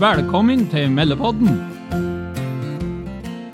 Velkommen til Meldepodden.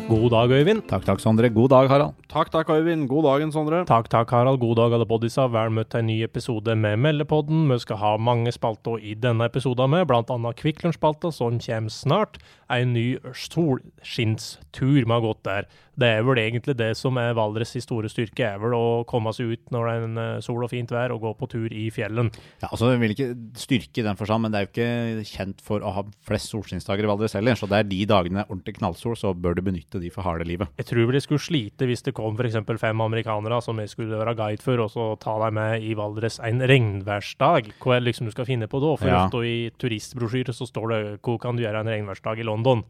God dag, Øyvind. Takk, takk, Sondre. God dag, Harald. Takk, takk, Øyvind. God dagen, Sondre. Takk, takk, Harald. God dag, alle boddisa. Vel møtt til en ny episode med Meldepodden. Vi skal ha mange spalter i denne episoden med, annet Kvikk Lunsj-spalta, som kommer snart. En ny solskinnstur vi har gått der. Det er vel egentlig det som er Valdres' store styrke, er vel å komme seg ut når det er en eh, sol og fint vær, og gå på tur i fjellen. Ja, altså, Vi vil ikke styrke den for seg, men det er jo ikke kjent for å ha flest solskinnsdager i Valdres heller. Så det er de dagene er ordentlig knallsol, så bør du benytte de for harde livet. Jeg tror vel de skulle slite hvis det kom f.eks. fem amerikanere som jeg skulle være guide for, og så ta deg med i Valdres en regnværsdag. Hva er liksom du skal finne på da? For Ja. ofte i turistbrosjyrer så står det 'Hvor kan du gjøre en regnværsdag i London?'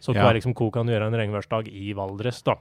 Så hva Ja. er liksom hvor kan du gjøre en regnværsdag i Valdres, da?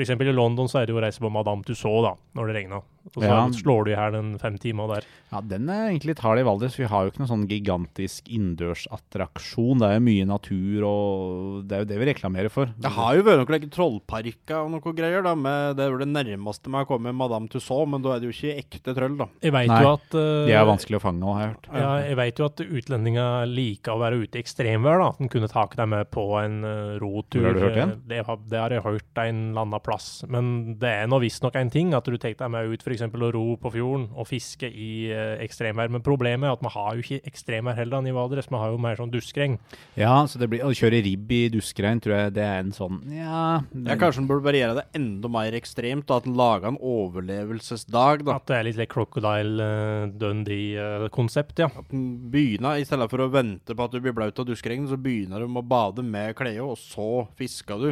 Eksempel i London så er det jo å reise på Madame Tussauds da, når det regner. Og så Ja. slår du i hæl en fem timer der. Ja, Den er egentlig litt hard i Valdres. Vi har jo ikke noen sånn gigantisk innendørsattraksjon. Det er jo mye natur, og det er jo det vi reklamerer for. Det har jo vært noen trollparker og noe greier, da. Med, det er vel det nærmeste vi å komme Madame Tussauds, men da er det jo ikke ekte troll, da. Jeg vet Nei, jo at Uh, De er vanskelig å fange òg, har jeg hørt. Ja, jeg vet jo at utlendinger liker å være ute i ekstremvær. da. At en kunne tatt deg med på en uh, rotur. Har du hørt det? Det, har, det har jeg hørt en eller annen plass. Men det er nå visstnok en ting at du tar deg med ut f.eks. å ro på fjorden og fiske i uh, ekstremvær. Men problemet er at vi har jo ikke ekstremvær heller i Valdres. Vi har jo mer sånn duskregn. Ja, så det blir, å kjøre ribb i duskregn tror jeg det er en sånn Ja, Ja, Kanskje en burde bare gjøre det enda mer ekstremt, og at en lager en overlevelsesdag, da. At det er litt like Crocodile uh, Dundee-konsept, ja. At en begynner, I stedet for å vente på at du blir blaut av duskregn, så begynner du med å bade med klede, og så fisker du.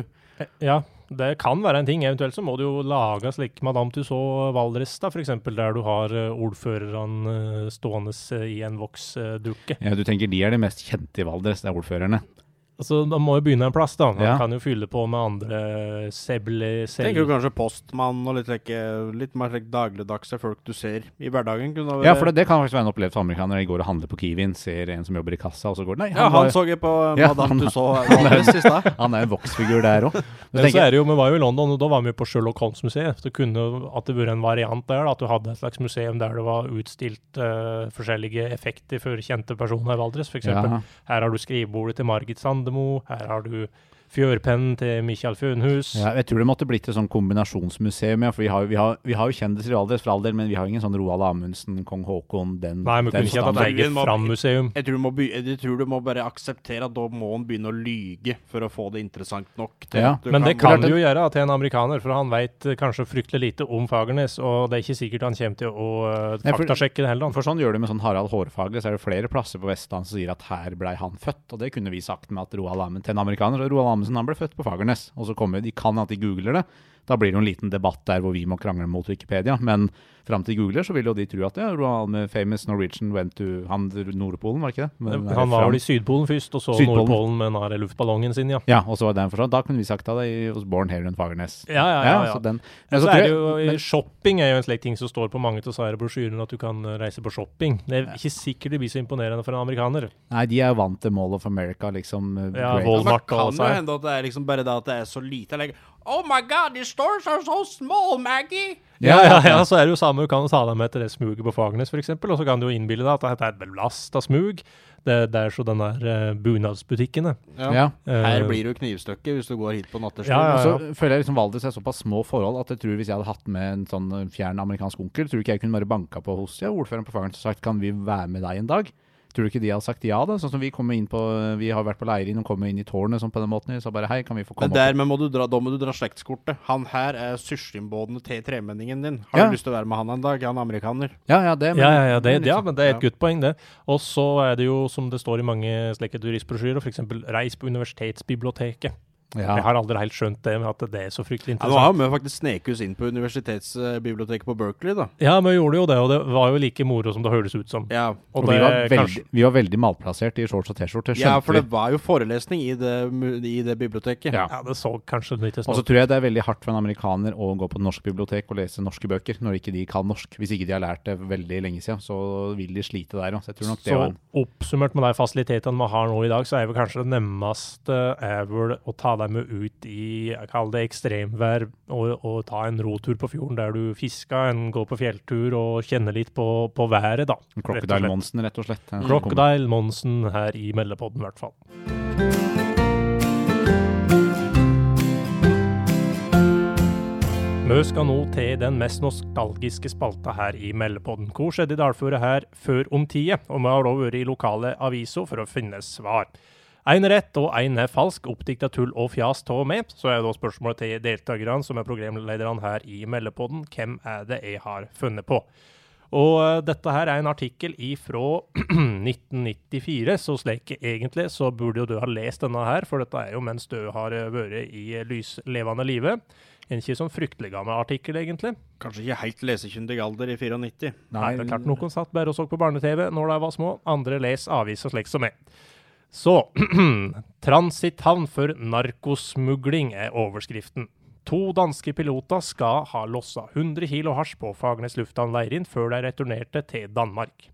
Ja, det kan være en ting. Eventuelt så må du jo lage slik Madame Tussauds Valdres, da, f.eks. der du har eh, ordførerne eh, stående eh, i en voksdukke. ja, Du tenker de er de mest kjente i Valdres, det er ordførerne? Altså, Da må jo begynne en plass, da. Man Ja. kan jo fylle på med andre seble... Tenker du kanskje postmann og litt, like, litt mer like, dagligdagse folk du ser i hverdagen? Kunne Ja, for det, det kan faktisk være en opplevelse amerikaner amerikanere. De går og handler på Kiwien, ser en som jobber i kassa, og så går det Nei, Ja, var- han så jeg på Ja, Madame han- Tussauds i stad. Han er en voksfigur der òg. Men så er det jo, Vi var jo i London, og da var vi på Sherlock Holmes-museet. Det kunne at det vært en variant der, da, at du hadde et slags museum der det var utstilt uh, forskjellige effekter for kjente personer i Valdres. For eksempel. Ja. Her har du skrivebordet til Margit Sandemo. Her har du fjørpennen til Michael Fønhus. Ja, jeg tror det måtte blitt et sånn kombinasjonsmuseum. Ja, for vi har, vi, har, vi har jo kjendiser i Valdres for all del, men vi har ingen sånn Roald Amundsen, kong Haakon, den Nei, den kunne ikke hatt et eget Fram-museum. Jeg tror, du må jeg tror du må bare akseptere at da må han begynne å lyge for å få det interessant nok. til Ja, at du Men det kan du jo gjøre til en amerikaner, for han vet eh, kanskje fryktelig lite om Fagernes. Og det er ikke sikkert han kommer til å uh, faktasjekke det heller. For sånn gjør det med sånn Harald Hårfagre, så er det flere plasser på Vestlandet som sier at her blei han født. Og det kunne vi sagt med at Roald Amundsen til en amerikaner. Så Roald Amundsen han ble født på Fagernes. Og så kommer de kan at de googler det. Da blir det jo en liten debatt der hvor vi må krangle mot Wikipedia. Men fram til googler, så vil jo de tro at ja, Roald med famous Norwegian went to han, Nordpolen, var det ikke det? Men, han var vel i Sydpolen først, og så Sydpolen. Nordpolen med den her luftballongen sin, ja. Ja, og så var den forstått. Da kunne vi sagt det hos born Heron Fagernes. Ja, ja, ja. ja. så den, Men så så er det jo, men- Shopping er jo en slik ting som står på mange av disse brosjyrene, at du kan eh, reise på shopping. Det er ikke sikkert det blir så imponerende for en amerikaner. Nei, de er jo vant til Mall of America, liksom. eh, Ja, great. det Men Det kan jo hende at det er liksom bare det at det er så lite. Like, oh my god, these stores are so small, Maggie! Ja, ja, ja, så er det jo samme, du kan ta deg med til det smuget på Fagernes f.eks., og så kan du jo innbille deg at dette er et belasta smug. Det, det er så den der uh, bunadsbutikkene. Ja. Her Eh, blir du knivstukket hvis du går hit på nattestid. Ja, ja, ja. så føler jeg liksom Valdres er såpass små forhold at jeg tror hvis jeg hadde hatt med en sånn fjern amerikansk onkel, tror du ikke jeg kunne bare banka på hos ja, ordføreren på Fagernes og sagt kan vi være med deg en dag? Tror du ikke de har sagt ja, da? Sånn som vi kommer inn på Vi har vært på Leirin og kommer inn i tårnet sånn på den måten. Så bare hei, kan vi få komme der opp? men må du dra, da må du dra slektskortet. Han her er syrsynbåten til tremenningen din. Har Ja. du lyst til å være med han en dag? Han er amerikaner. Ja, ja, det. Ja, ja, ja, det, men ja, liksom- men det er et ja. godt poeng, det. Og så er det jo, som det står i mange slike turistbrosjyrer, f.eks. reis på universitetsbiblioteket. Ja. Jeg har aldri helt skjønt det, men at det er så fryktelig Ja, nå har interessant. vi faktisk sneket oss inn på universitetsbiblioteket på Berkeley, da. Ja, vi gjorde jo det, og det var jo like moro som det høres ut som. Ja, Og Og vi var, veldig, kanskje vi var veldig malplassert i shorts og T-skjorte, ja for det var jo forelesning i det, i det biblioteket. Ja. Ja, det så kanskje litt Og så tror jeg det er veldig hardt for en amerikaner å gå på et norsk bibliotek og lese norske bøker når ikke de kan norsk. Hvis ikke de har lært det veldig lenge siden, så vil de slite der òg. Så jeg tror nok det Så var oppsummert med de fasilitetene vi har nå i dag, så er vel kanskje det nærmeste er vel å ta dem ut i jeg kaller det ekstremvær og, og ta en rotur på fjorden der du fisker, en går på fjelltur og kjenner litt på, på været, da. Crocodile. Monsen, rett og slett. En Crocodile Monsen her i Meldepodden, i hvert fall. Vi skal nå til den mest nostalgiske spalta her i Meldepodden. Hvor skjedde dalføret her før om tida? Og vi har da vært i lokale aviser for å finne svar. Én rett og én er falsk, oppdikta tull og fjas av meg. Så er da spørsmålet til deltakerne, som er programlederne her i Meldepodden, hvem er det jeg har funnet på? Og eh, dette her er en artikkel ifra 1994, så slik egentlig så burde jo du ha lest denne her, for dette er jo mens du har eh, vært i lyslevende livet. En ikke sånn fryktelig gammel artikkel, egentlig. Kanskje ikke helt lesekyndig alder i 94. Nei, det er klart Noen satt bare og så på barne-TV når de var små, andre les aviser slik som meg. Så Transitthavn for narkosmugling er overskriften. To danske piloter skal ha lossa 100 kilo hasj på Fagernes lufthavn Leirin før de returnerte til Danmark.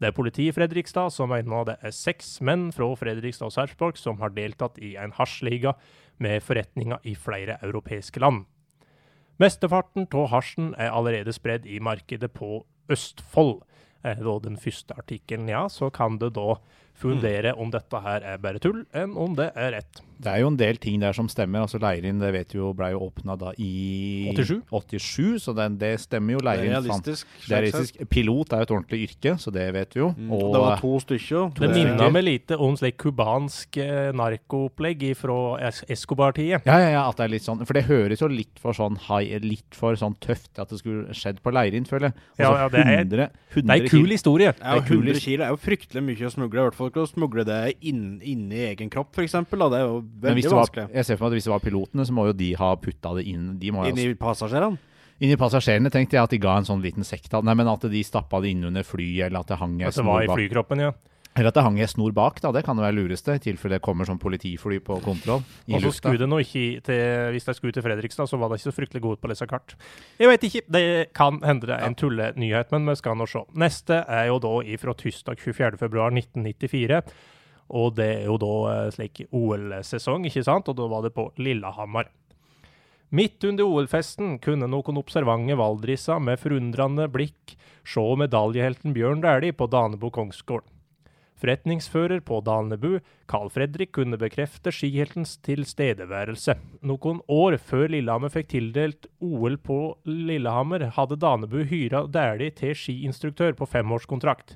Det er politiet i Fredrikstad som mener det er seks menn fra Fredrikstad og Sarpsborg som har deltatt i en hasjliga med forretninger i flere europeiske land. Mesteparten av hasjen er allerede spredd i markedet på Østfold. Er da den første artikkelen, ja, så kan det da fundere om dette her er bare tull, enn om det er rett. Det er jo en del ting der som stemmer. altså Leirin det vet jo ble jo åpna da i 87. 87, så den, det stemmer jo. Det er Leirin realistisk. Det er realistisk. Pilot er jo et ordentlig yrke, så det vet vi jo. Mm. Og det var to stykker. Det minner meg lite om slik kubansk eh, narkoopplegg fra Es- Escobar-tida. ja, ja, ja, at det er litt sånn For det høres jo litt for sånn high, litt for sånn tøft at det skulle skjedd på Leirin, føler jeg. Ja, Altså, ja, det er- 100, 100 Det er en kul historie. Ja, Det er kul 100 kilo er jo fryktelig mye å smugle. I hvert fall ikke å smugle det inn, i egen kropp, f.eks. Det er jo veldig var, vanskelig. jeg ser for meg at hvis det var pilotene, så må jo de ha putta det inn De må Inn i passasjerene. Inn i passasjerene tenkte jeg at de ga en sånn liten sekk. Nei, men at de stappa det inn under flyet, eller at det hang At det var i flykroppen, ja. Eller at det hang ei snor bak, da. Det kan jo være lureste, i tilfelle det kommer sånn politifly på kontroll i Og så skulle det nå ikke til Hvis de skulle til Fredrikstad, så var de ikke så fryktelig gode på å lese kart. Jeg vet ikke. Det kan hende det er en tullenyhet, men vi skal nå se. Neste er jo da ifra tirsdag 24.2.1994. Og det er jo da eh, slik OL-sesong, ikke sant? Og da var det på Lillehammer. Midt under OL-festen kunne noen observante valdrisser med forundrende blikk se medaljehelten Bjørn Dæhlie på Danebo kongsgård. Forretningsfører på Danebu, Carl Fredrik, kunne bekrefte skiheltens tilstedeværelse. Noen år før Lillehammer fikk tildelt OL på Lillehammer, hadde Danebu hyra Dæhlie til skiinstruktør på femårskontrakt.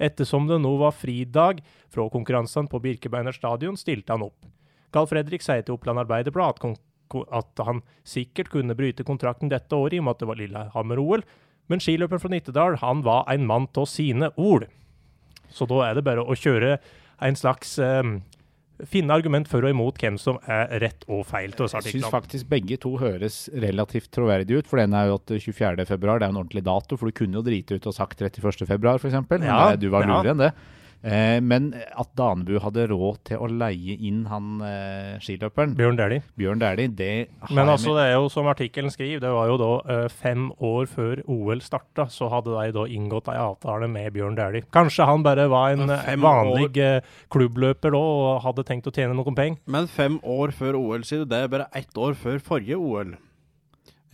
Ettersom det nå var fridag fra konkurransene på Birkebeiner stadion, stilte han opp. Carl Fredrik sier til Oppland Arbeiderblad at, at han sikkert kunne bryte kontrakten dette året i og med at det var Lillehammer-OL, men skiløperen fra Nittedal han var en mann av sine ord. Så da er det bare å kjøre en slags um, Finne argument for og imot hvem som er rett og feil til disse Jeg syns faktisk begge to høres relativt troverdige ut. For den er jo at 24. februar, det er en ordentlig dato. For du kunne jo drite ut og sagt 31. februar, f.eks. Men Ja, du var ja. enn det. Eh, men at Danebu hadde råd til å leie inn han eh, skiløperen, Bjørn Dæhlie. Bjørn Dæhlie, det har Men altså, det er jo som artikkelen skriver, det var jo da eh, fem år før OL starta, så hadde de da inngått ei avtale med Bjørn Dæhlie. Kanskje han bare var en eh, vanlig eh, klubbløper da, og hadde tenkt å tjene noen penger. Men fem år før OL, sier du. Det er bare ett år før forrige OL.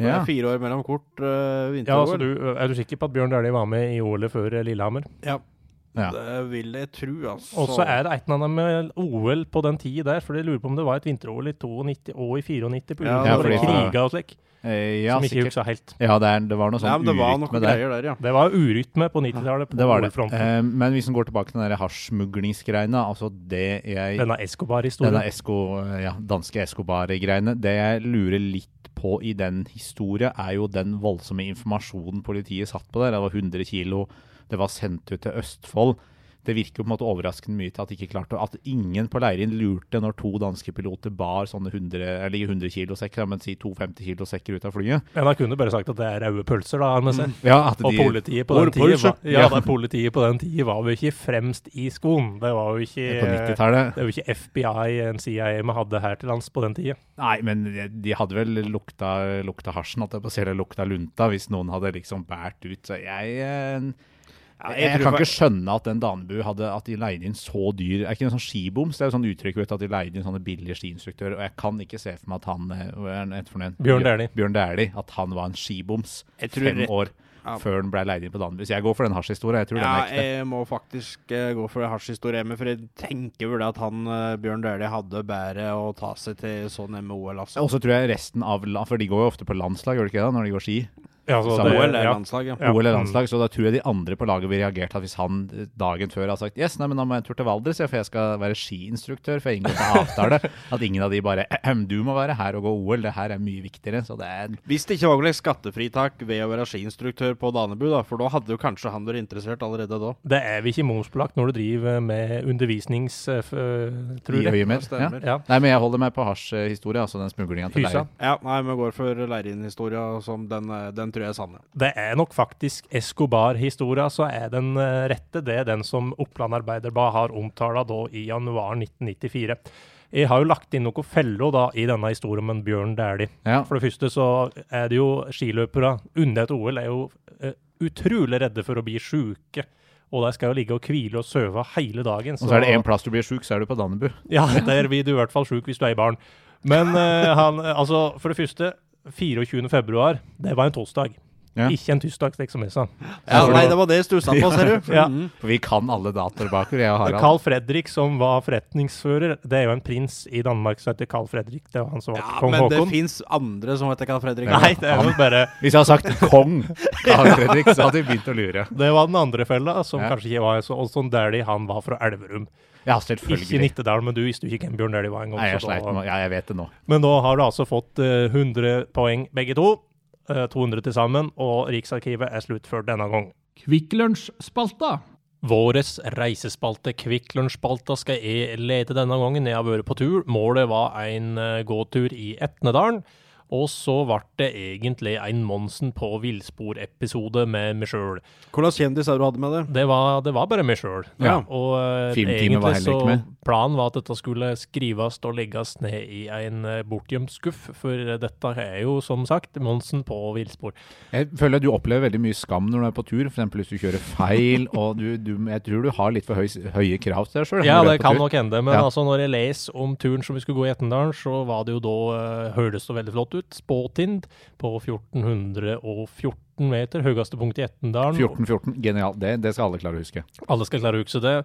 Det ja. er fire år mellom kort uh, Ja, altså, vinter-OL. du, er du sikker på at Bjørn Dæhlie var med i OL-et før eh, Lillehammer? ja. Ja. Det vil jeg tro, altså. Og så er det et eller annet med OL på den tida der, for jeg lurer på om det var et vinter-OL i 92 og i 94 på grunn Ja, av Ja, ja, fordi- kriger og slik, Eh, ja, som ikke sikkert. husker helt. Ja, det, er, det var noe ja, sånn var urytme der. der, ja. Det var urytme på 90-tallet på Det var det. Eh, men hvis en går tilbake til den hasjsmuglingsgreiene, altså det jeg Denne Escobar-historien. Denne Esco, ja, danske Escobar-greiene. Det jeg lurer litt på i den historien, er jo den voldsomme informasjonen politiet satt på der. Det var 100 kilo, det var sendt ut til Østfold. Det virker jo på en måte overraskende mye til at, de ikke klarte, at ingen på Leirin lurte når to danske piloter bar sånne 100, eller 100 kilo sekker, men si 250 kilosekker ut av flyet. Men Da kunne bare sagt at det er røde pølser, da. Arne mm. Ja, at Og politiet på den tiden, var, ja, Ja. politiet på den tiden var jo ikke fremst i skoen. Det var jo ikke på 90-tallet. det er jo ikke FBI, en CIA vi hadde her til lands på den tida. Nei, men de hadde vel lukta, lukta hasjen, at jeg på å si, eller lukta lunta, hvis noen hadde liksom båret ut. Så jeg eh, Ja, Jeg, jeg kan ikke skjønne at den Danebu hadde At de leide inn så dyr Er ikke en sånn skiboms? Det er jo sånn uttrykk vet at de leide inn sånne billige skiinstruktører. Og jeg kan ikke se for meg at han eh, er for noe? Bjørn Dæhlie. Bjørn Dæhlie. At han var en skiboms fem år Ja. før han ble leid inn på Danebu. Så jeg går for den hasjhistoria. Jeg tror Ja, den er ekte. jeg må faktisk uh, gå for den men for jeg tenker vel at han uh, Bjørn Dæhlie hadde bedre å ta seg til sånn MOL, altså. Og så tror jeg resten av land For de går jo ofte på landslag, gjør de ikke det, når de går ski? Ja, så det- OL er ja. landslaget. Ja. OL er Mm. landslag, så da tror jeg de andre på laget ville reagert at hvis han eh, dagen før hadde sagt Yes, nei, men da må jeg en tur til Valdres, for jeg skal være skiinstruktør, for jeg har inngått en avtale. At ingen av de bare «Ehem, Du må være her og gå OL, det her er mye viktigere. Så det er Hvis det ikke var noe skattefritak ved å være skiinstruktør på Danebu, da, for da hadde jo kanskje han vært interessert allerede da. Det er vi ikke momsbelagt når du driver med undervisnings... Tror f- eh, i jeg. øyemed. Ja. Ja. Nei, men jeg holder meg på hasjhistoria, altså den smuglinga til Hysa. Ja, nei, vi går for Leirin-historia, som den, eh, den tror jeg er sann. Det er nok faktisk Escobar-historia, så er den eh, rette. Det er den som Oppland Arbeiderblad har omtala da i januar 1994. Jeg har jo lagt inn noen feller da i denne historien om en Bjørn Dæhlie. Ja. For det første så er det jo skiløpere under et OL er jo uh, utrolig redde for å bli sjuke. Og de skal jo ligge og hvile og sove hele dagen. Og så er det én plass du blir sjuk, så er du på Dannebu. Ja, der blir du i hvert fall sjuk hvis du er barn. Men uh, han, altså, for det første, 24. februar, det var en torsdag. Ja. Ikke en tirsdag, slik som jeg sa. Ja, nei, det- var det jeg stussa på, ser du. Ja. Mhm. For vi kan alle datoer bakover, jeg og Harald. Carl Fredrik, som var forretningsfører, det er jo en prins i Danmark som heter Carl Fredrik. Det var han som var Ja, kong men det Haakon. fins andre som heter Carl Fredrik. Nei, det er jo bare Hvis jeg hadde sagt kong Carl Fredrik, så hadde vi begynt å lure. Det var den andre fella, som Ja. kanskje ikke var så Og sånn Dæhlie, han var fra Elverum. Ja, Ikke. Nittedal, men du visste jo ikke hvem Bjørn Dæhlie var engang. Nei, jeg sleit med Ja, jeg vet det nå. Men da har du altså fått eh, 100 poeng begge to. eh, 200 til sammen, og Riksarkivet er sluttført denne gang. Kvikklunsjspalta. Våres reisespalte, Kvikk Lunsjspalta, skal jeg lede denne gangen. Jeg har vært på tur. Målet var en eh, gåtur i Etnedalen. Og så ble det egentlig en Monsen på villspor-episode med meg sjøl. Hvordan kjendis er du hadde med det? Det var, det var bare meg sjøl. Ja. Og uh, var egentlig heller så med. planen var at dette skulle skrives og legges ned i en uh, bortgjemt skuff, for eh, dette er jo som sagt Monsen på villspor. Jeg føler at du opplever veldig mye skam når du er på tur, f.eks. hvis du kjører feil, og du, du, jeg tror du har litt for høy, høye krav til deg sjøl. Ja, det kan nok hende, men Ja. altså når jeg leser om turen som vi skulle gå i Etnedalen, så var det jo da uh, høres det veldig flott ut. Spåtind på 1414 meter, høyeste punkt i Etnedalen. 14-14, genialt. Det, det skal alle klare å huske. Alle skal klare å huske det.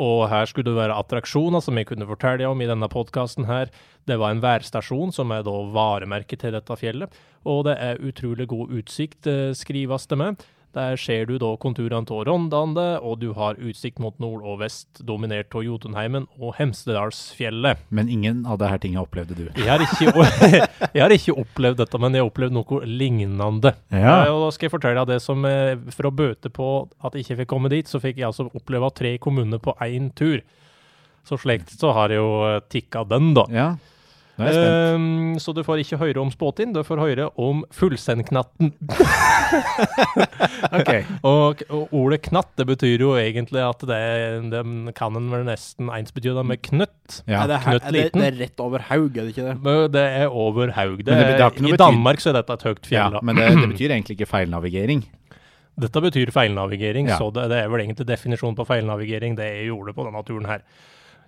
Og her skulle det være attraksjoner som jeg kunne fortelle om i denne podkasten her. Det var en værstasjon som er da varemerket til dette fjellet. Og det er utrolig god utsikt, eh, skrives det med. Der ser du da konturene av Rondane, og du har utsikt mot nord og vest, dominert av Jotunheimen og Hemsedalsfjellet. Men ingen av disse tingene opplevde du. Jeg har, ikke, jeg har ikke opplevd dette, men jeg har opplevd noe lignende. Ja. Eh, Og da skal jeg fortelle deg det som eh, For å bøte på at jeg ikke fikk komme dit, så fikk jeg altså oppleve tre kommuner på én tur. Så slikt så har jeg jo eh, tikka den, da. Ja, Ehm, så du får ikke høre om Spåtind, du får høre om fullsendknatten. okay. Og, og ordet knatt, det betyr jo egentlig at det, det kan en vel nesten ensbety med knøtt. Ja. er, det her, knøtt er det, liten. det er rett over haug, er det ikke det? Men Det er over haug. Det I Danmark så er dette et høyt fjell. Ja, men det, det betyr egentlig ikke feilnavigering. Dette betyr feilnavigering, Ja. så det, det er vel egentlig definisjonen på feilnavigering det jeg gjorde på denne turen her.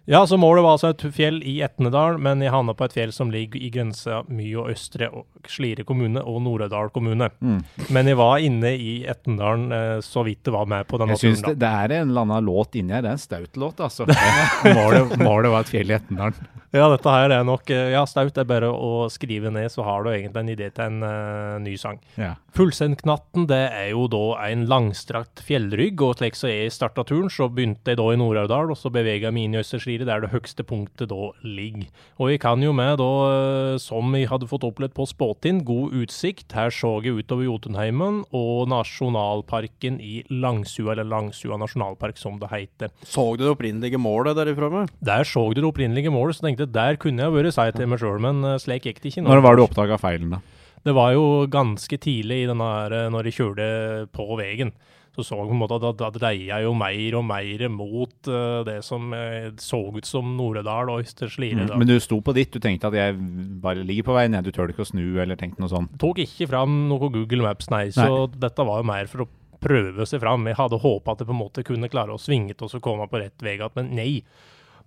Ja, så målet var altså et fjell i Etnedal, men jeg havna på et fjell som ligger i grensa Mye og Østre og Slidre kommune og Nord-Aurdal kommune. Mm. Men jeg var inne i Etnedalen eh, så vidt det var med på denne Jeg syns turen. det, det er en eller annen låt inni her. Det er en staut låt, altså. målet, målet var et fjell i Etnedalen. Ja, dette her er nok eh, Ja, staut er bare å skrive ned, så har du egentlig en idé til en uh, ny sang. Ja. Fullsendknatten det er jo da en langstrakt fjellrygg, og slik som jeg starta turen, så begynte jeg da i Nord-Aurdal, og så bevega jeg meg inn i Østerslidre, der det høgste punktet da ligger. Og jeg kan jo med da, eh, som jeg hadde fått opplevd på Spåtind, god utsikt. Her så jeg utover Jotunheimen og nasjonalparken i Langsua, eller Langsua nasjonalpark som det heter. Så du det opprinnelige målet derifra med? Der så du det opprinnelige målet, så tenkte jeg der kunne jeg vært, sa jeg til meg sjøl, men eh, slik gikk det ikke. Når var det du oppdaga feilen, da? Det var jo ganske tidlig i denne eh, når jeg kjørte på veien. Så så jeg på en måte at da dreia jeg jo mer og mer mot uh, det som eh, så ut som Nord-Aurdal og Østre Slidre. Mm. Men du sto på ditt, du tenkte at jeg bare ligger på veien, ned, Du tør ikke å snu eller tenkte noe sånt? tok ikke fram noe Google Maps, nei. Så dette var jo mer for å prøve seg fram. Jeg hadde håpa at jeg på en måte kunne klare å svinge til og komme på rett vei igjen, men nei.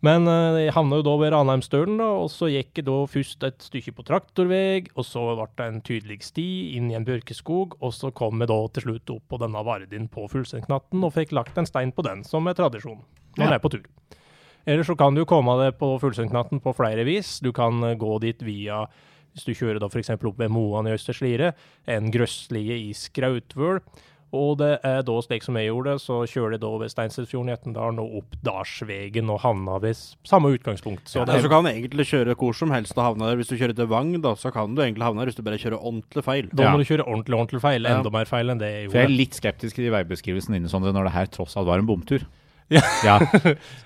Men eh, jeg havna jo da ved Ranheimsdølen, og så gikk jeg da først et stykke på traktorvei, og så ble det en tydelig sti inn i en bjørkeskog, og så kom jeg da til slutt opp på denne Vardin på Fuglesengknatten og fikk lagt en stein på den, som er tradisjon når Ja. er på tur. Eller så kan du komme deg på Fuglesengknatten på flere vis. Du kan eh, gå dit via hvis du kjører da f.eks. opp ved Moan i Østerslire, en grøsslige i Skrautvøl. Og det er da slik som jeg gjorde, så kjører de da ved Steinsetsfjorden i Etnedalen og opp Dalsvegen og havna ved samme utgangspunkt. Så Ja, det så kan du egentlig kjøre hvor som helst og havne der. Hvis du kjører til Vang, da, så kan du egentlig havne der hvis du bare kjører ordentlig feil. da Ja. må du kjøre ordentlig, ordentlig feil. Ja. Enda mer feil enn det jeg For jeg er litt skeptisk til de veibeskrivelsene dine, Sondre, når det her tross alt var en bomtur. Ja. ja.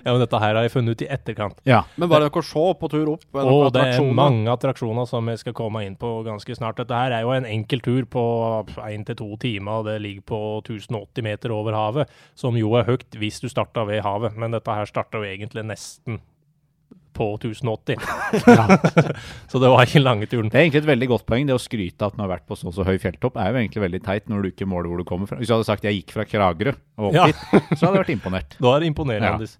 Ja, men dette her har jeg funnet ut i etterkant. ja. Men var det dere se på tur opp? Og det er mange attraksjoner som jeg skal komme inn på ganske snart. Dette her er jo en enkel tur på én til to timer, og det ligger på 1080 meter over havet, som jo er høyt hvis du starter ved havet, men dette her starter jo egentlig nesten på 1080. så det var ikke lange turen. Det er egentlig et veldig godt poeng. Det å skryte at man har vært på så og så høy fjelltopp, er jo egentlig veldig teit når du ikke måler hvor du kommer fra. Hvis du hadde sagt jeg gikk fra Kragerø og opp Ja. dit, så hadde jeg vært imponert. Da er det imponerende.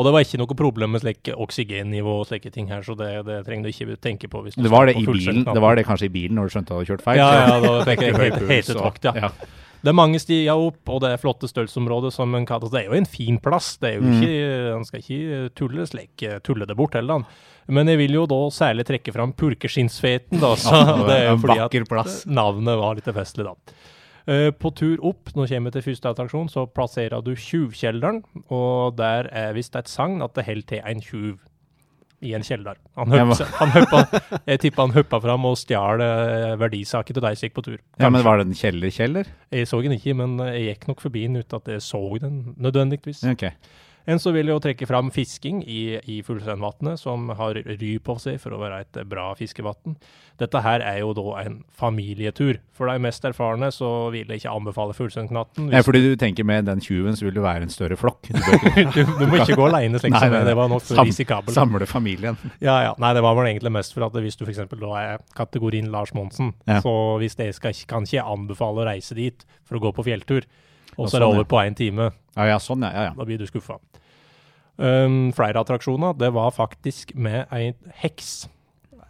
Og det var ikke noe problem med slik oksygennivå og slike ting her, så det, det trenger du ikke tenke på. Det var det, i bilen, det var det kanskje i bilen når du skjønte at du hadde kjørt feil. Ja, ja, da tenker jeg helt, helt, helt, helt helt, helt, helt, ja. ja. Det er mange stier opp, og det er flotte størrelsesområder som en kaller Det er jo en fin plass. Det er jo Mm. ikke, Han skal ikke tulle slik, tulle det bort heller. Men jeg vil jo da særlig trekke fram Purkeskinnsfeten, da. Så Ja, det er jo fordi at navnet var litt festlig, da. Eh, på tur opp, nå kommer vi til første attraksjon, så plasserer du Tjuvkjelderen. Og der er visst et sagn at det holder til en tjuv i en kjeller. Han, høppa, jeg tipper han høppa fram og stjal eh, verdisaker til deg som gikk på tur. Ja, men var det en kjeller-kjeller? Jeg så den ikke, men eh, jeg gikk nok forbi den uten at jeg så den nødvendigvis. Ok. Enn så vil jeg jo trekke fram fisking i, i Fuglesendvatnet, som har ry på seg for å være et bra fiskevann. Dette her er jo da en familietur. For de mest erfarne så vil jeg ikke anbefale Fuglesendknatten. Ja, fordi du tenker med den tjuven så vil det være en større flokk. Du du, du må ikke gå aleine, slik som. Det var nok risikabelt. samle familien. Ja, ja. Nei, det var vel egentlig mest for at hvis du f.eks. da er kategorien Lars Monsen, Ja. så hvis det skal, kan ikke jeg anbefale å reise dit for å gå på fjelltur, og så er det sånn, over på én time. Ja, ja, sånn, ja. ja, ja. Da blir du skuffa. Um, flere attraksjoner. Det var faktisk med ei heks.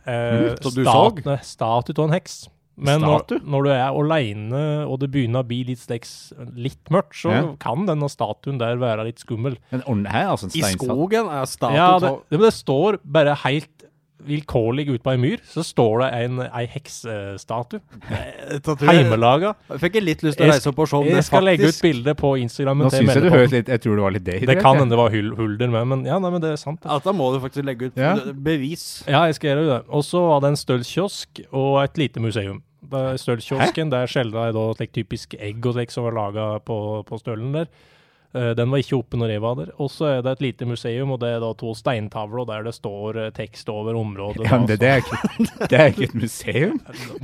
Uh, som du stat- Statue av en heks. Men når, når du er aleine og det begynner å bli litt, steks, litt mørkt, så Ja. kan denne statuen der være litt skummel. Men her er altså en I skogen er statuen Ja, det, det, det står bare helt vilkårlig ute på ei myr, så står det en, ei heksestatue. Jeg- Heimelaga. Jeg fikk litt lyst til å reise opp og se om det faktisk Jeg skal legge ut bilde på Instagrammen Nå syns jeg du hørte høres litt Jeg tror det var litt det. Det kan hende det var hulder med, men ja, nei, men det er sant. Ja, da må du faktisk legge ut Ja. bevis. Ja, jeg skal gjøre det. Og så var det en stølskiosk og et lite museum. Stølskiosken, der skjelda jeg da slik typisk egg og slik som var laga på, på stølen der. Eh, den var ikke oppe når jeg var der. Og så er det et lite museum, og det er da to steintavler der det står eh, tekst over området. Ja, men det, det, er ikke, det er ikke et museum.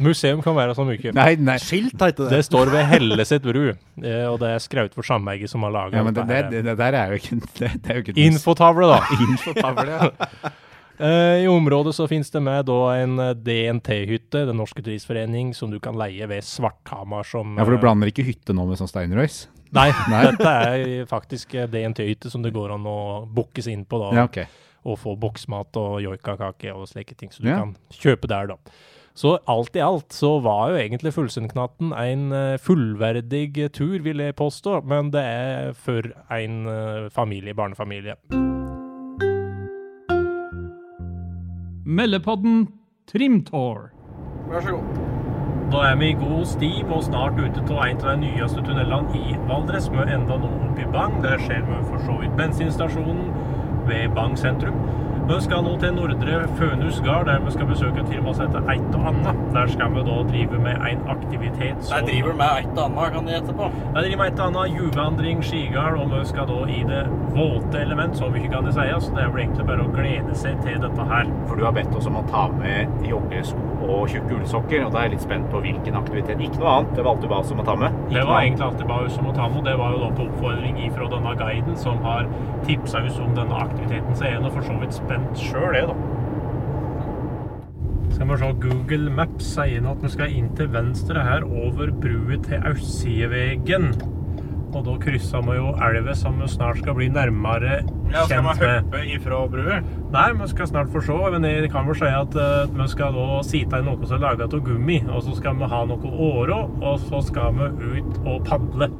Museum kan være så mye. Nei, nei. Skilt heter det. Det står ved Helleset bru, eh, og det er Skrautfjord Sameige som har laga Ja, men det, det, det, det der er jo ikke Det, det er jo ikke et museum. Infotavle, da. Infotavle, ja. Eh, I området så finnes det med da en DNT-hytte, Den norske turistforening, som du kan leie ved Svarthamar som ja, for du blander ikke hytte nå med sånn steinrøys? Nei, Nei. dette er faktisk eh, DNT-hytte som det går an å bookes inn på, da. Ja, okay. Og få boksmat og joikakake og slike ting, så du Ja. kan kjøpe der, da. Så alt i alt så var jo egentlig Fullsundknatten en eh, fullverdig tur, vil jeg påstå, men det er for en eh, familie, barnefamilie. Meldepodden Trimtour. Vær så god. Da er vi i god sti og snart ute til en av de nyeste tunnelene i Valdres, med enda nå opp i Bang. Der ser vi for så vidt bensinstasjonen ved Bang sentrum. Vi skal nå til Nordre Fønhus gard, der vi skal besøke et firma som heter Eit og Anna. Der skal vi da drive med en aktivitet som De driver med Eit og Anna, kan de gjette på. De driver med Eit og Anna, juvandring, skigard, og vi skal da i det våte element, så mye kan det sies. Det er vel egentlig bare å glede seg til dette her. For du har bedt oss om å ta med joggesko og tjukke ullsokker, og da er jeg litt spent på hvilken aktivitet. Ikke noe annet. Det var du bare oss om å ta med. Det var egentlig alltid bare som å ta med, og det var jo da på oppfordring ifra denne guiden som har tipsa oss om denne aktiviteten, så er jeg nå for så vidt spent sjøl, det, da. Skal vi se, Google Maps sier at vi skal inn til venstre her over brua til Aussidevegen. Og da krysser vi jo elva som vi snart skal bli nærmere kjent med. ifra brua? Nei, vi skal snart få se. Men jeg kan vel si at eh, vi skal da sitte i noe som er laget av gummi, og så skal vi ha noe åre, og så skal vi ut og padle.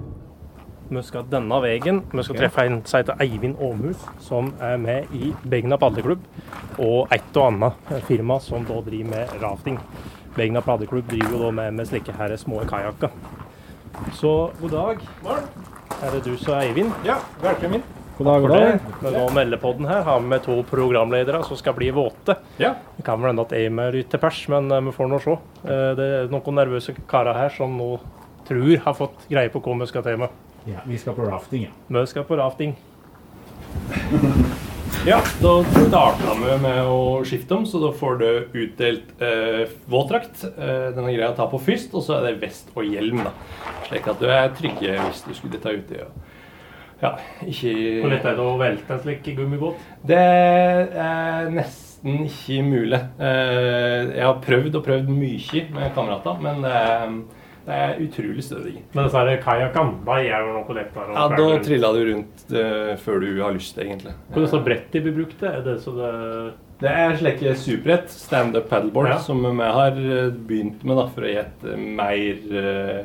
Vi skal denne veien. Vi skal treffe en som heter Eivind Åmhus, som er med i Begna padleklubb, og et og annet firma som da driver med rafting. Begna padleklubb driver jo da med, med slike her små kajakker. Så god dag. Er det du som er Eivind? Ja, velkommen. God dag, For det. Men nå meldepodden her har vi med to programledere som skal bli våte. Ja. Det kan vel hende at Aim er ute til pers, men eh, vi får nå se. Eh, Det er noen nervøse karer her som nå tror har fått greie på hva vi skal til med. Ja, vi skal på rafting, ja. Vi skal på rafting. Ja, da starta vi med å skifte om, så da får du utdelt eh, våtdrakt. Eh, den er grei å ta på først, og så er det vest og hjelm, da. Slik at du er trygge hvis du skulle ta uti. Ja. ja, ikke Hvor lett er det å velte en slik gummibåt? Det er nesten ikke mulig. Eh, Jeg har prøvd og prøvd mye med kamerater, men det er, det er utrolig stødig. Men disse her kajakkene, de er jo noe lett å Ja, Da trilla du rundt uh, før du har lyst, egentlig. Hvor er så bredt de blir brukt? Er det så det Det er slike superbrett, standup paddleboard, Ja. som vi har eh, begynt med da, for å gi et eh, mer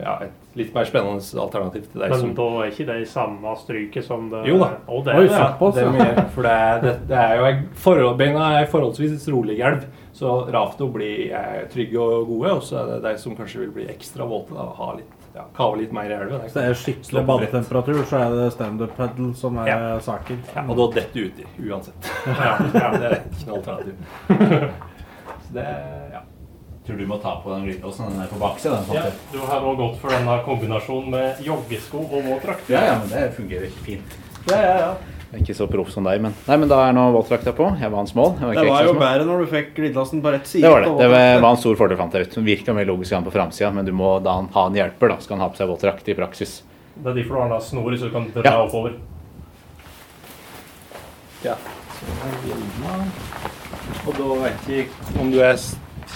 ja, et litt mer spennende alternativ til deg Men som da er ikke det i samme stryket som det Jo da. Oh, det Oi, er det, ja. det, er mye, for det er, det, det er jo en Beina er forholdsvis rolig elv, så rafto blir er trygge og gode. Og så er det de som kanskje vil bli ekstra våte, da, ha litt, ja, kave litt mer i elva. Hvis det er skikkelig badetemperatur, så er det standup pedal som er Ja. saken. Ja, og da detter du uti, uansett. Ja, ja. Det er ikke noe alternativ. Så det er, ja. Tror du må ta på den glidelåsen. Den er på baksida. Ja, du har nå gått for denne kombinasjonen med joggesko og våtdrakt. Ja, ja, men det fungerer ikke fint. Ja, ja, ja. Jeg er ikke så proff som deg, men Nei, men da er nå våtdrakta på. Jeg var hans mål. Jeg var Det var jo bedre når du fikk glidelåsen på rett side. Det var det. Det var var en stor fordel, fant jeg ut. Den virka mer logisk enn på framsida, men du må da ha en hjelper, da. Skal han ha på seg våtdrakt i praksis. Det er derfor du har den snor så du kan dra Ja. oppover. Ja. Så er hjelma. Og da vet jeg ikke om du er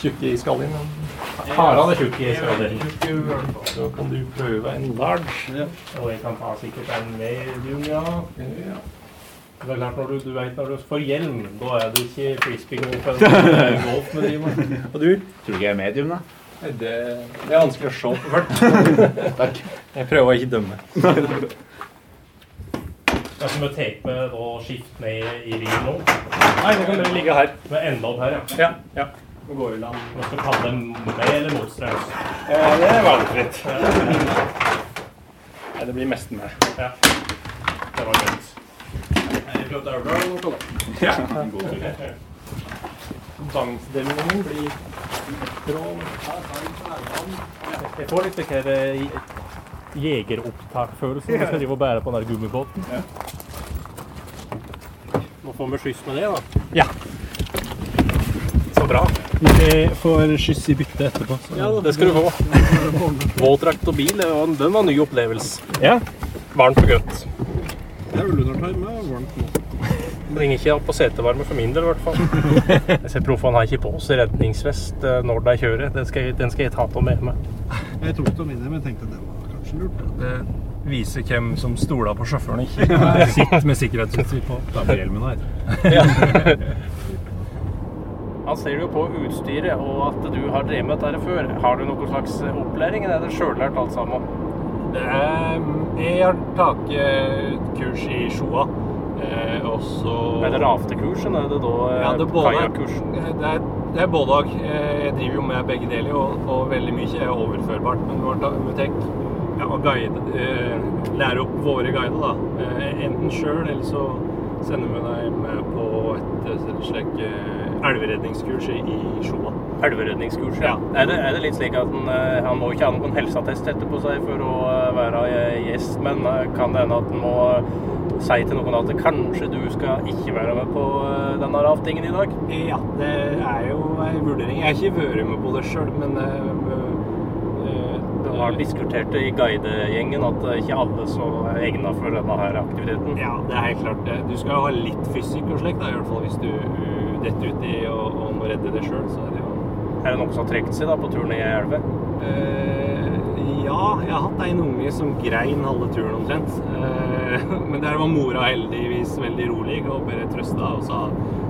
tjukk i skallen. men- Harald er tjukk i skallen. Så kan du prøve en large. Ja. Og jeg kan ta sikkert en medium, ja. Ja. Det er klart, når du, du vet når du får hjelm, da er det ikke frisbeegolf eller golf med driver med. Og du? Tror du ikke jeg er medium, da? Det, det er vanskelig å se på først. Takk. Jeg prøver å ikke dømme. Jeg som er tape og skifte ned i ringen nå. Nei, det kan bare ligge her. Med enda opp her, ja. Ja. ja. Nå går vi land. Nå skal padle med eller motstrøms. Eh, det er valgfritt. Ja. det blir mest med. Ja. Det var greit. Ja. Dansdelingen blir bra. Jeg får litt denne eh, jegeropptakfølelsen når jeg skal drive og bære på den der gummibåten. Nå får vi skyss med det, da. Ja. Så bra. Vi får skyss i bytte etterpå. Ja, det skal du få. Våtdrakt og bil, det var- den var en ny opplevelse. Ja. Varmt og godt. Det er ullundertøy med varmt nå. Bringer ikke ikke på setevarme for min del, i hvert fall. Jeg ser proffene har ikke på seg redningsvest eh, når de kjører. Den skal, jeg- den skal jeg ta på med meg. Jeg tok dem inn, men tenkte det var kanskje lurt. Det viser hvem som stoler på sjåføren, ikke sitter med sikkerhetsutstyr på. Da blir hjelmen her. Han ser jo på utstyret og at du har drevet med dette før. Har du noen slags opplæring, eller er det sjøllært alt sammen? Jeg har tatt kurs i Sjoa. Eh, og så Er det raftekursen, er det da eh, Ja, det både, kajakkursen? det det er både. Eh, Jeg driver jo med begge deler, og, og veldig mye er overførbart. Men vi vi ja, å guide, eh, lære opp våre guider, da. Eh, enten sjøl, eller så sender vi deg med på et, slikt eh, elveredningskurs i, i Sjoa. Elveredningskurs, ja. Ja. Er, det, er det litt slik at han, eh, han må ikke ha noen helseattest etterpå seg for å eh, være eh, gjest, men kan det hende at han må si til noen at kanskje du skal ikke være med på denne raftingen i dag? Ja, det er jo en vurdering. Jeg har ikke vært med på det sjøl, men Du har diskutert det i guidegjengen at ikke alle så er egna for denne her aktiviteten. Ja, det er helt klart. Du skal jo ha litt fysikk og slikt, i hvert fall hvis du detter uti og, og må redde deg sjøl. Så er det jo Er det noen som har trukket seg da på turen i elva? Eh, ja, jeg har hatt en unge som grein halve turen omtrent. Eh, men der var mora heldigvis veldig rolig og bare trøsta og sa,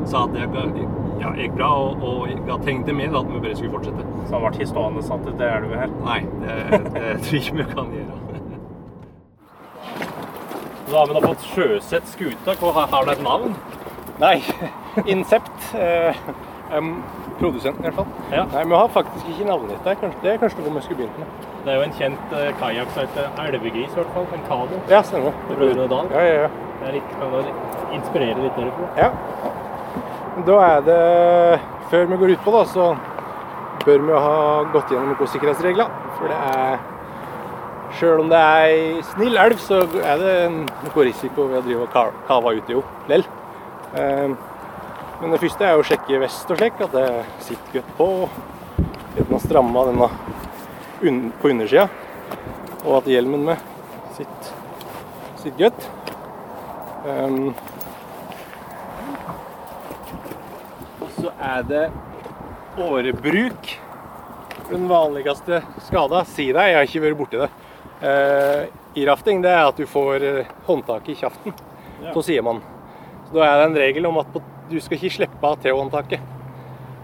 sa at det ja, gikk bra, og, og jeg tenkte til at vi bare skulle fortsette. Så han ble ikke stående satt til elva her. Nei, det, det tror jeg ikke vi kan gjøre. Så har vi da fått sjøsett skuta. Har- du et navn? Nei, Insept. Eh, produsenten i hvert fall. Ja. Nei, Vi har faktisk ikke navnet der. Kanskje, det er kanskje noe vi skulle begynt med. Det er jo en kjent uh, kajakk som heter Elvegris, i hvert fall. En kado. Ja, stemmer. Det Brødrene Dal. Ja, ja, ja. Det er litt, kan det inspirere litt derfra. Ja. Da er det Før vi går utpå, da, så bør vi ha gått gjennom noen sikkerhetsregler. For det er Sjøl om det er ei snill elv, så er det noe risiko ved å drive og ka- kave uti henne lell. Men det første er å sjekke vest og slik, at det sitter godt på. At den har stramma denne på undersida. Og at hjelmen med sitter, sitter godt. Um, så er det årebruk. Den vanligste skada, si deg, jeg har ikke vært borti det. uh, I rafting det er at du får eh, håndtaket i kjeften sier man Så Da er det en regel om at på, du skal ikke slippe av T-håndtaket.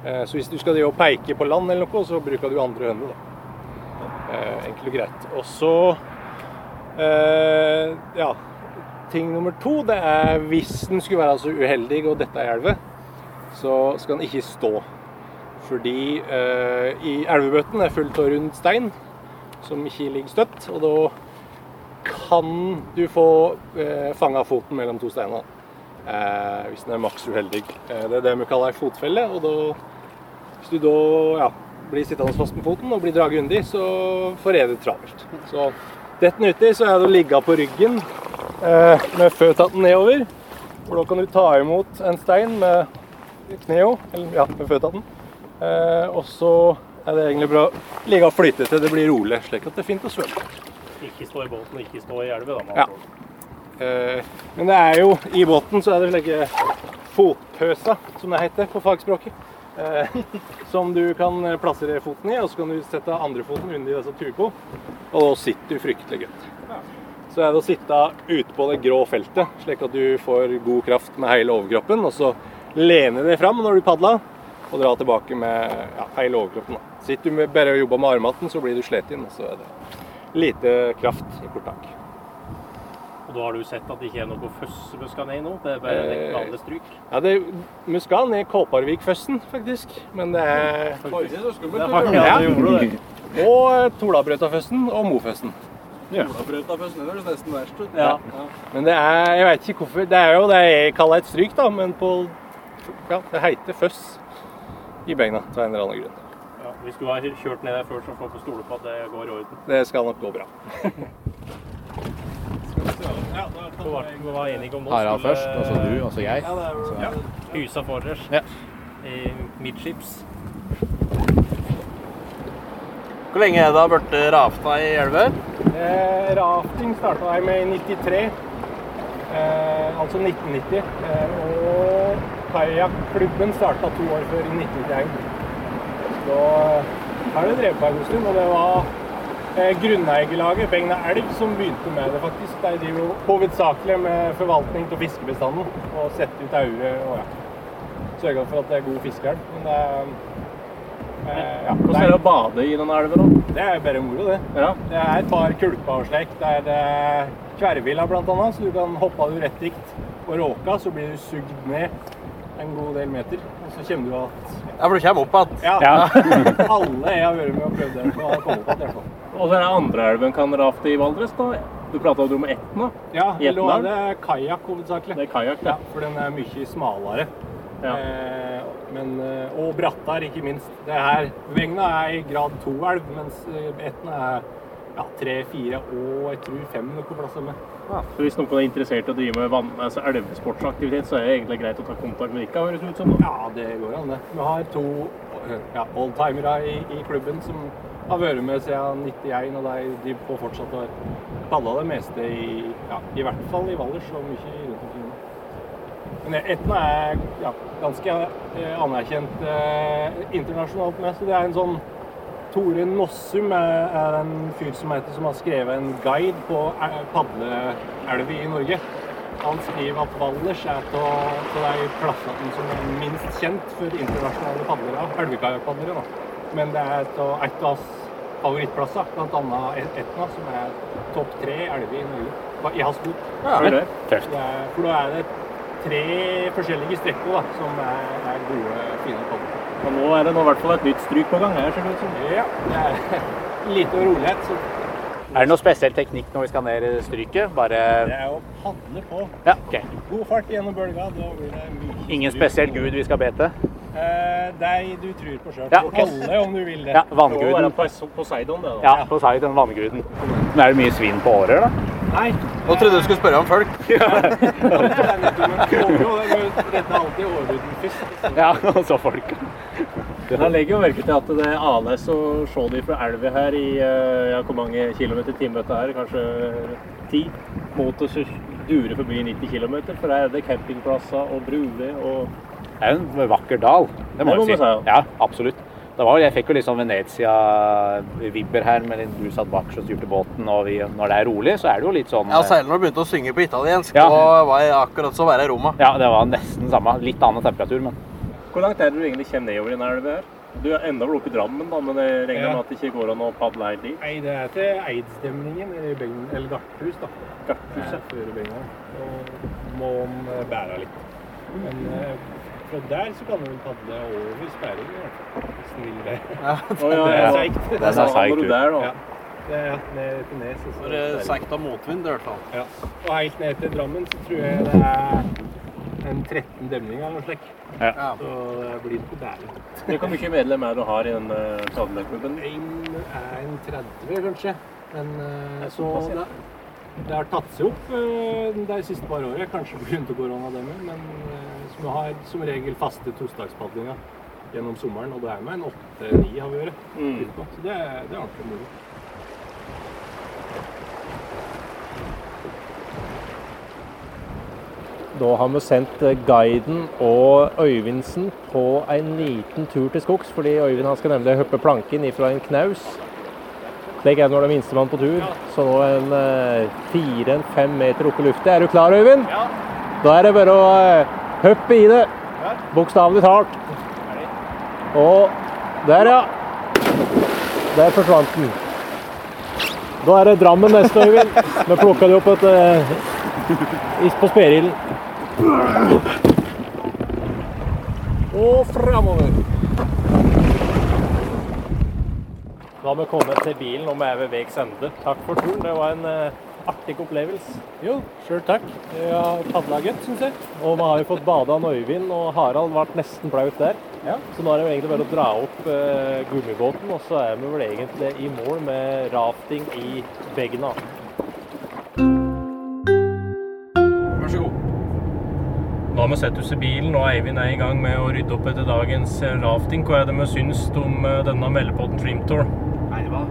Eh, så hvis du skal peike på land eller noe, så bruker du andre hånda. da. Eh, enkelt og greit. Og så eh, ja, ting nummer to det er hvis den skulle være så uheldig og dette er elve, så skal den ikke stå. Fordi i elvebøtten er fullt av rund stein som ikke ligger støtt. Og da kan du få eh, fanga foten mellom to steiner. Eh, hvis den er maks uheldig. Eh, det er det vi kaller ei fotfelle. Og da, hvis du da ja, blir sittende fast med foten og blir draget undi, så får jeg det travelt. Så detter den uti, så er det å ligge på ryggen eh, med føttene nedover. For da kan du ta imot en stein med knea, eller ja, med føttene. Eh, og så er det egentlig bra å ligge og flyte til det blir rolig, slik at det er fint å svømme. Ikke stå i båten, ikke stå i elva, da. Man. Ja. Eh, men det er jo i båten så er det slike fotpøser, som det heter på fagspråket. Eh, som du kan plassere foten i, og så kan du sette andre foten under disse tuko. Og da sitter du fryktelig godt. Så er det å sitte ute på det grå feltet, slik at du får god kraft med hele overkroppen. Og så lene deg fram når du padler, og dra tilbake med ja, hele overkroppen. Da. Sitter du med, bare og jobber med armhatten, så blir du sliten, og så er det lite kraft i korttak. Og da har du sett at det ikke er noe føss vi skal i nå? Det er bare Eh, vanlig stryk? Ja, det, Muskan er Kolparvikføssen, faktisk. Men det er Det er skummelt! ja, det gjorde det. Og eh, Tolabrøtaføssen og Moføssen. Olabrøtaføsten høres nesten verst ut. Ja. Men det er Jeg veit ikke hvorfor. Det er jo det jeg kaller et stryk, da, men på Ja, det heter føss i beina av en eller annen grunn. Ja, hvis du har kjørt ned der før, så får du stole på at det går i orden. Det skal nok gå bra. Vi var, var enige om nå Harald skulle- først, og så du, og så jeg. Ja. Husa forrest Ja. i midtskips. Hvor lenge er det da blitt rafta i elver? Eh, rafting starta jeg med i 93, eh, altså 1990. Eh, og kajakklubben starta to år før, i 1991. Så her har det drevet på en god stund. Og det var eh, grunneierlaget Begna Elv som begynte med det, faktisk. De driver jo hovedsakelig med forvaltning av fiskebestanden og setter ut aure og ja. Sørger for at det er god fiskeelv. Men det er eh, ja, Hvordan er det å bade i denne elva, da? det er bare moro, det. Ja. Det er et par kulper og slikt. Det er eh, tverrvilla blant annet, så du kan hoppe du rett dikt. Og råka, så blir du sugd ned en god del meter. Og så kommer du at Ja, for du kommer opp igjen. Ja. Alle jeg har vært med og prøvd det, har kommet opp igjen. Og så er det andre elven kan rafte i Valdres, da. Du prata om Etna. Ja, nå er det kajakk hovedsakelig. Det er kajak, Ja, ja. for den er mye smalere. Ja. Eh, men, eh, og brattere, ikke minst. Det her, Vegna er i grad 2-elv, mens eh, Etna er ja, 3, 4 og jeg tror 5 noen plasser med. Så hvis noen er interessert i å drive med vann, altså elvesportsaktivitet, så er det egentlig greit å ta kontakt med dere, høres det ut som. Ja, det går an, det. Vi har to ja, oldtimere i, i klubben som har vært med siden 91, og de driver på fortsatt og padla det meste i ja, i hvert fall i Valdres og mye rundt omkring. Men Etna er ja, ganske eh, anerkjent eh, internasjonalt med, så det er en sånn Tore Nossum er, er en fyr som heter som har skrevet en guide på e- padleelver i Norge. Han skriver at Valdres er av de plassene som er minst kjent for internasjonale padlere, elvekajakkpadlere. Men det er et av favorittplasser, bl.a. Etna, som er topp tre elver i Norge. I hans bok. Ja. For, det, er, for da er det tre forskjellige strekker da, som er, er gode, fine på. Og nå er det nå i hvert fall et nytt stryk på gang her, ser det ut som. Ja, det er lite rolighet. Så Er det noe spesiell teknikk når vi skal ned i stryket? Bare det er å padle på. Ja, OK. God fart gjennom bølga, da blir det mye Ingen spesiell gud vi skal be til? Eh, deg du tror på sjøl. Ja, okay. Alle, om du vil det. Ja, vannguden. Poseidon, det, da. Ja, Poseidon, vannguden. Men er det mye svin på årer, da? Nei. Nå trodde du skulle spørre om folk. det det først. Ja, og så folk. Jeg legger jo merke til at det er Anes og se fra elva her i eh, ja, hvor mange kilometer i timen dette er, kanskje ti, mot å dure forbi 90 km. For her er det campingplasser og bruer og Det er jo en vakker dal, det må Det må jeg si. man si, Ja, absolutt. Det var, jeg fikk jo litt sånn Venezia-vibber her, med du satt bak og styrte båten. Og vi, når det er rolig, så er det jo litt sånn Ja, Særlig når du begynte å synge på italiensk. Ja. Og var jeg akkurat så å være i Roma. Ja, det var nesten samme. Litt annen temperatur, men Hvor langt er det du egentlig kommer nedover i denne elva her? Du er enda vel oppe i Drammen, da, men jeg regner Ja. med at det ikke går an å padle helt dit? Nei, det er til Eidstemningen, eller Garthus, da. Garthuset før Begna. Og må man bære litt. Men eh, fra der så kan du padle over sperring, i hvert fall. Hvis du vil det. Ja, Det ja, er seigt. Det er seigt der, da. Ja. Det er ned til Nes. Når det er seigt av motvind, i hvert fall. Ja. Og helt ned til Drammen så tror jeg det er en 13 demninger eller noe slikt. Ja. Så det blir ikke bæring. Hvor mye medlem er du har i den uh, padleklubben? En er en 30, kanskje. Men eh, er så det, det har tatt seg opp uh, de siste par årene, kanskje pga. koronademmen, men eh, som har som regel faste torsdagspadlinger gjennom sommeren. Og det er med en åtte-ni har vi vært Mm. Så det, er- det er ordentlig moro. Da har vi sendt eh, guiden og Øyvindsen på en liten tur til skogs, fordi Øyvind han skal nemlig hoppe planken ifra en knaus. Det er når det er minstemann på tur. Så nå er en eh, fire-fem meter oppe i lufta. Er du klar, Øyvind? Ja. Da er det bare å eh, i det. Bokstavelig talt. Og der, ja. Der forsvant den. Da er det Drammen neste, Øyvind. Vi plukka det opp et, eh, is på sperilden. Og framover. Da har vi kommet til bilen, og vi er ved veis ende. Takk for turen. Det var en eh, artig opplevelse. Jo, sjøl takk. Vi har padla godt, syns jeg. Og vi har jo fått bada av Øyvind, og Harald ble nesten flaut der. Ja. Så nå er det jo egentlig bare å dra opp eh, gummibåten, og så er vi vel egentlig i mål med rafting i Begna. Vær så god. Nå har vi sett oss i bilen, og Eivind er i gang med å rydde opp etter dagens rafting. Hva er det vi syns om eh, denne meldepotten Trim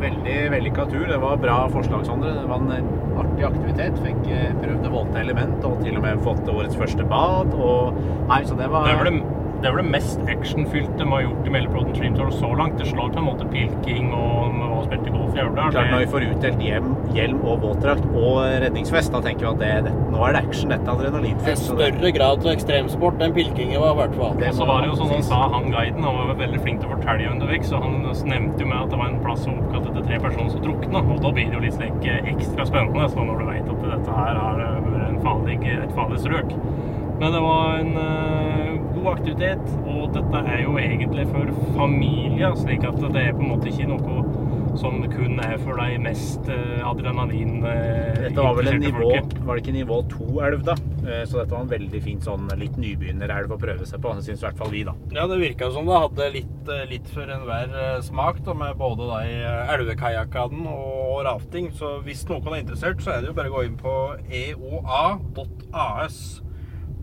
veldig vellykka tur. Det var bra forslag, Sondre. Det var en artig aktivitet. Fikk eh, prøvd det våte element, og til og med fått årets første bad. Og Nei, så det var vel det, er vel det mest actionfylte vi har gjort i Melleproden Trim Tour så langt. Det slår på en måte pilking og vi har spilte golf i Aurdal. Klart Når vi får utdelt hjem, hjelm og våtdrakt og redningsvest, da tenker vi at det, det, nå er det action. Dette er En adrenalinfylt. så større grad av ekstremsport enn pilkingen var, i hvert fall. Det Og så var det jo sånn han sa, han guiden, han var veldig flink til å fortelle underveis, så han nevnte jo med at det var en plass som oppkalt etter tre personer som drukna, og da blir det jo litt slik eh, ekstra spennende, så når du vet at dette her har eh, en farlig, et farlig strøk. Men det var en eh, god aktivitet, og dette er jo egentlig for familier, slik at det er på en måte ikke noe som kun er for de mest uh, adrenalin eh, Dette var vel en nivå, folket. var det ikke nivå to-elv, da? Eh, Så dette var en veldig fin sånn litt nybegynnerelv å prøve seg på. Det syns i hvert fall vi, da. Ja, det virka som det hadde litt, eh, litt for enhver eh, smak, da, med både de eh, elvekajakkene og rafting. Så hvis noen er interessert, så er det jo bare å gå inn på eoa.as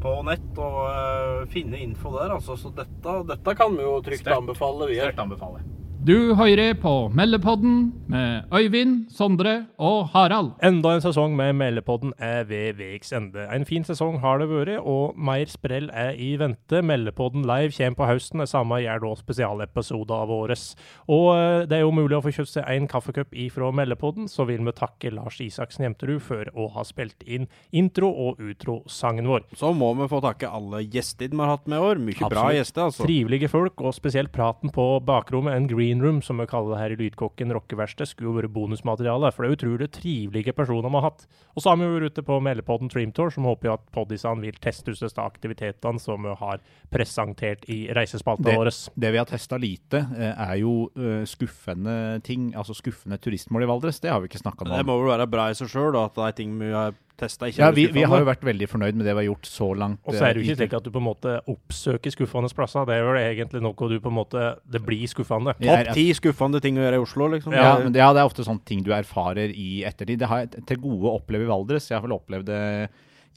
på nett og eh, finne info der. Altså. Så dette, dette kan vi jo trygt Sterkt. anbefale Vi Sterkt anbefale. Du hører på Meldepodden med Øyvind, Sondre og Harald. Enda en sesong med Meldepodden er ved veis ende. En fin sesong har det vært, og mer sprell er i vente. Meldepodden live kommer på høsten. Det samme gjør da spesialepisoder av åres. Og eh, det er jo mulig å få kjøpt seg en kaffekopp ifra Meldepodden, så vil vi takke Lars Isaksen Jemterud for å ha spilt inn intro- og utro-sangen vår. Så må vi få takke alle gjester vi har hatt med i år. Mye bra Absolutt. gjester, altså. Trivelige folk, og spesielt praten på bakrommet, en green room, som vi kaller det her i Lydkokken rockeverksted, skulle jo vært bonusmateriale. For det er utrolig trivelige personer vi har hatt. Og så har vi vært ute på Meldepodden Dreamtour, som håper jo at poddisene vil teste ut disse aktivitetene som vi har presentert i reisespalta vår. Det vi har testa lite, eh, er jo eh, skuffende ting, altså skuffende turistmål i Valdres. Det har vi ikke snakka Det må vel være bra i seg sjøl, at det er ting vi har testa Ja, vi, vi har jo vært veldig fornøyd med det vi har gjort så langt. Og så er det jo eh, ikke slik at du på en måte oppsøker skuffende plasser. Det er vel egentlig noe du på en måte Det blir skuffende. Topp ti skuffende ting å gjøre i Oslo, liksom. Ja, men det, ja, det er ofte sånne ting du erfarer i ettertid. Det har jeg til gode å oppleve i Valdres. Jeg har vel opplevd det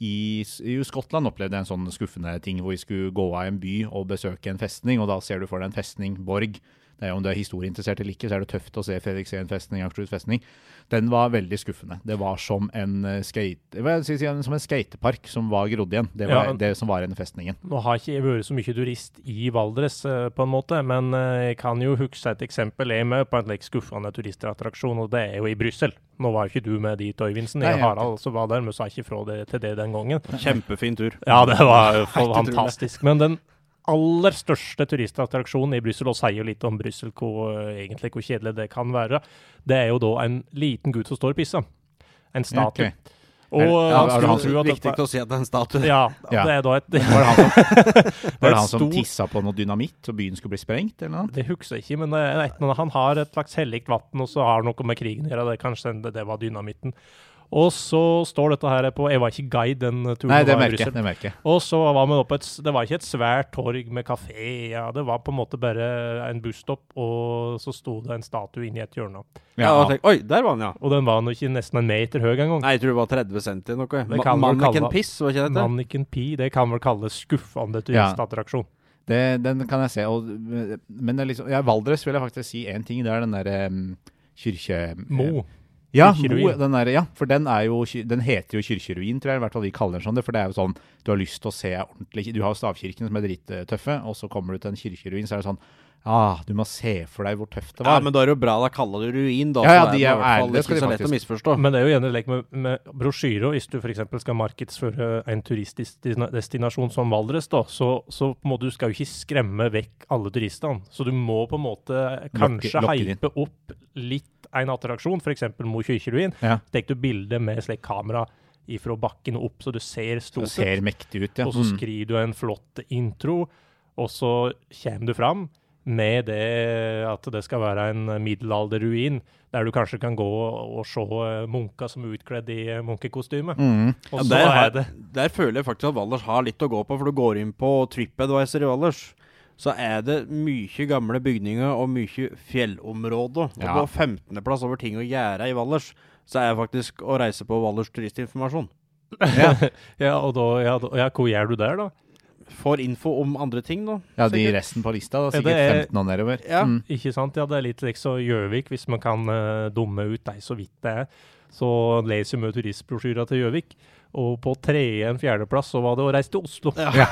i, i Skottland opplevde jeg en sånn skuffende ting hvor vi skulle gå av en by og besøke en festning, og da ser du for deg en festning, borg. Det er Om du er historieinteressert eller ikke, så er det tøft å se Fredriksen festning, Akershus festning. Den var veldig skuffende. Det var som en, eh, skate, si, som en skatepark som var grodd igjen. Det var Ja. det som var denne festningen. Nå har ikke jeg vært så mye turist i Valdres, eh, på en måte, men eh, jeg kan jo huske et eksempel. Jeg med på en like, skuffende turistattraksjon, og det er jo i Brussel. Nå var jo ikke du med dit, Øyvindsen. Jeg jeg og Harald som var der, men sa ikke fra det, til det den gangen. Kjempefin tur. Ja, det var jo fantastisk. Men den aller største turistattraksjonen i Brussel, og sier jo litt om Brussel, hvor, eh, egentlig hvor kjedelig det kan være, det er jo da en liten gutt som står og pisser. En statue. Okay. Og Ja, eh, er det han skulle som- tro Viktig å si at det er en statue. Ja, Ja. det er da et Var det han som, var det han som tissa på noe dynamitt, og byen skulle bli sprengt? eller noe? Det husker jeg ikke, men er et, han har et slags hellig vann, og så har det noe med krigen å gjøre. Det, kanskje det, det var dynamitten. Og så står dette her på Jeg var ikke guide den turen. Nei, det merker jeg. Det merker jeg. Og så var man oppe et, Det var ikke et svært torg med kafé, ja. det var på en måte bare en busstopp, og så sto det en statue inni et hjørne. Ja, og tenk, Oi, der var den, ja. Og den var nok ikke nesten en meter høy engang. Nei, jeg tror det var 30 cm noe. Ma Manniken man Piss, var ikke dette? Manniken Pi, det kan vel kalles skuffende Ja. Det, den kan jeg se. Og, men det er liksom, ja, Valdres vil jeg faktisk si én ting. Det er den derre um, kirke... Mo. Ja, Kyrkjeruin. Den er, ja, for den, er jo, den heter jo kirkeruin, tror jeg. I hvert fall de kaller den sånn. det, For det er jo sånn du har lyst til å se ordentlig Du har jo stavkirkene som er drittøffe, og så kommer du til en kirkeruin, så er det sånn ah, Du må se for deg hvor tøft det var. Ja, men da er det jo bra, da kaller du ruin, da. Ja, ja, de er, er i hvert fall ærlige, det skal de faktisk. lett å misforstå. Men det er jo gjerne lek med, med brosjyrer. Hvis du f.eks. skal markedsføre en turistdestinasjon som Valdres, da, så, så må du skal jo ikke skremme vekk alle turistene. Så du må på en måte kanskje lokke hype opp litt en attraksjon, f.eks. Mo kirkeruin. Ja. Tek du bilde med slik kamera ifra bakken og opp, så du ser stort ut. ser mektig ut, ja. Og så Mm. skriver du en flott intro, og så kommer du fram med det at det skal være en middelalderruin, der du kanskje kan gå og se munka munker som er utkledd i eh, munkekostyme. Mm. Og Ja, så der, er det der føler jeg faktisk at Valdres har litt å gå på, for du går inn på TripAdvisor i Valdres. Så er det mye gamle bygninger og mye fjellområder. Og Ja. på 15.-plass over ting å gjøre i Valdres, så er faktisk å reise på Valdres turistinformasjon. Ja, og da, ja, da, ja, hvor gjør du der, da? Får info om andre ting, da. Ja, de sikkert. resten på lista, da. Sikkert er- 15 og nedover. Ja. Mm. Ikke sant? Ja, det er litt liksom Gjøvik, hvis man kan uh, dumme ut deg så vidt det er. Så leser vi turistbrosjyra til Gjøvik. Og på tredje en fjerdeplass så var det å reise til Oslo. Ja.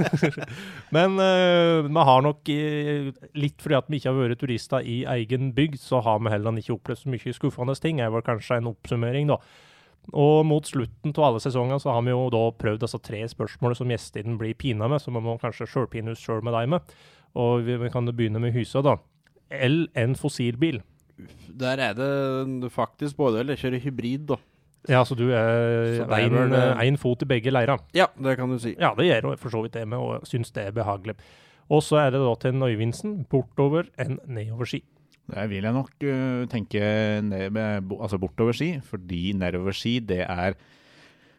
Men uh, vi har nok, eh, litt fordi at vi ikke har vært turister i egen bygd, så har vi heller ikke opplevd så mye skuffende ting. er vel kanskje en oppsummering, da. Og mot slutten av alle sesongene så har vi jo da prøvd disse tre spørsmålene som gjestene blir pina med, så vi må kanskje sjølpine oss sjøl med deg med. Og vi, vi kan begynne med Hysa, da. L en fossilbil. Der er det faktisk både eller kjører hybrid, da. Ja, så du er én eh, fot i begge leirer. Ja, det kan du si. Ja, det gjør for så vidt det med, og syns det er behagelig. Og så er det da til Øyvindsen bortover en nedoverski. Der vil jeg nok uh, tenke ned altså bortover ski, fordi nedover ski, det er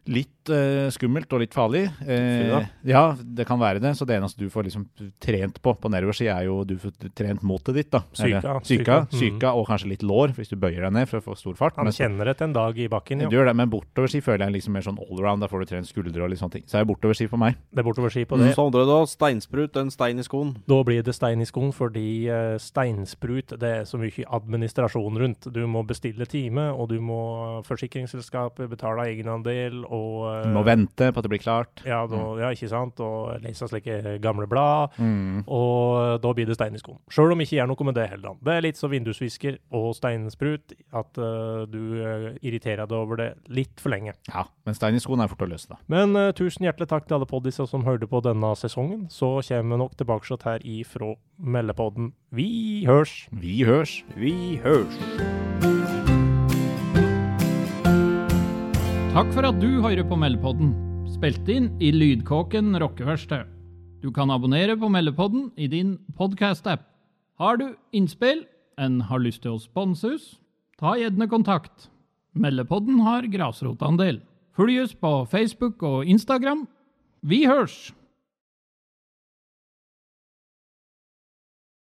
Litt uh, skummelt og litt farlig. Uh, ja, det kan være det. Så det eneste du får liksom trent på på nedoverski, er jo du får trent motet ditt. da. Syka. Psyka, mm. og kanskje litt lår, hvis du bøyer deg ned for å få stor fart. Han Men kjenner etter en dag i bakken, du ja. gjør det, men bortoverski føler jeg liksom mer sånn allround. Da får du trent skuldre og litt sånne ting. Så er det bortoverski på meg. Det er bortoverski på Mm, Så andre da. Steinsprut, en stein i skoen. Da blir det stein i skoen, fordi uh, steinsprut det er så mye administrasjon rundt. Du må bestille time, og du må forsikringsselskapet betale egenandel, og eh, må vente på at det blir klart. Ja, da, ja, ikke sant? Og lese slike gamle blad. Mm. Og da blir det stein i skoen. Sjøl om ikke gjør noe med det heller. Det er litt så vindusvisker og steinsprut at uh, du eh, irriterer deg over det litt for lenge. Ja, men stein i skoen er fort å løse, da. Men uh, tusen hjertelig takk til alle poddiser som hørte på denne sesongen. Så kommer vi nok tilbake her ifra Meldepodden. Vi hørs! Vi hørs. Vi hørs. Takk for at du hører på Meldepodden, spilt inn i Lydkåken rockeverksted. Du kan abonnere på Meldepodden i din podcast-app. Har du innspill, en har lyst til å sponse oss, ta gjerne kontakt. Meldepodden har grasrotandel. Følg oss på Facebook og Instagram. Vi hørs!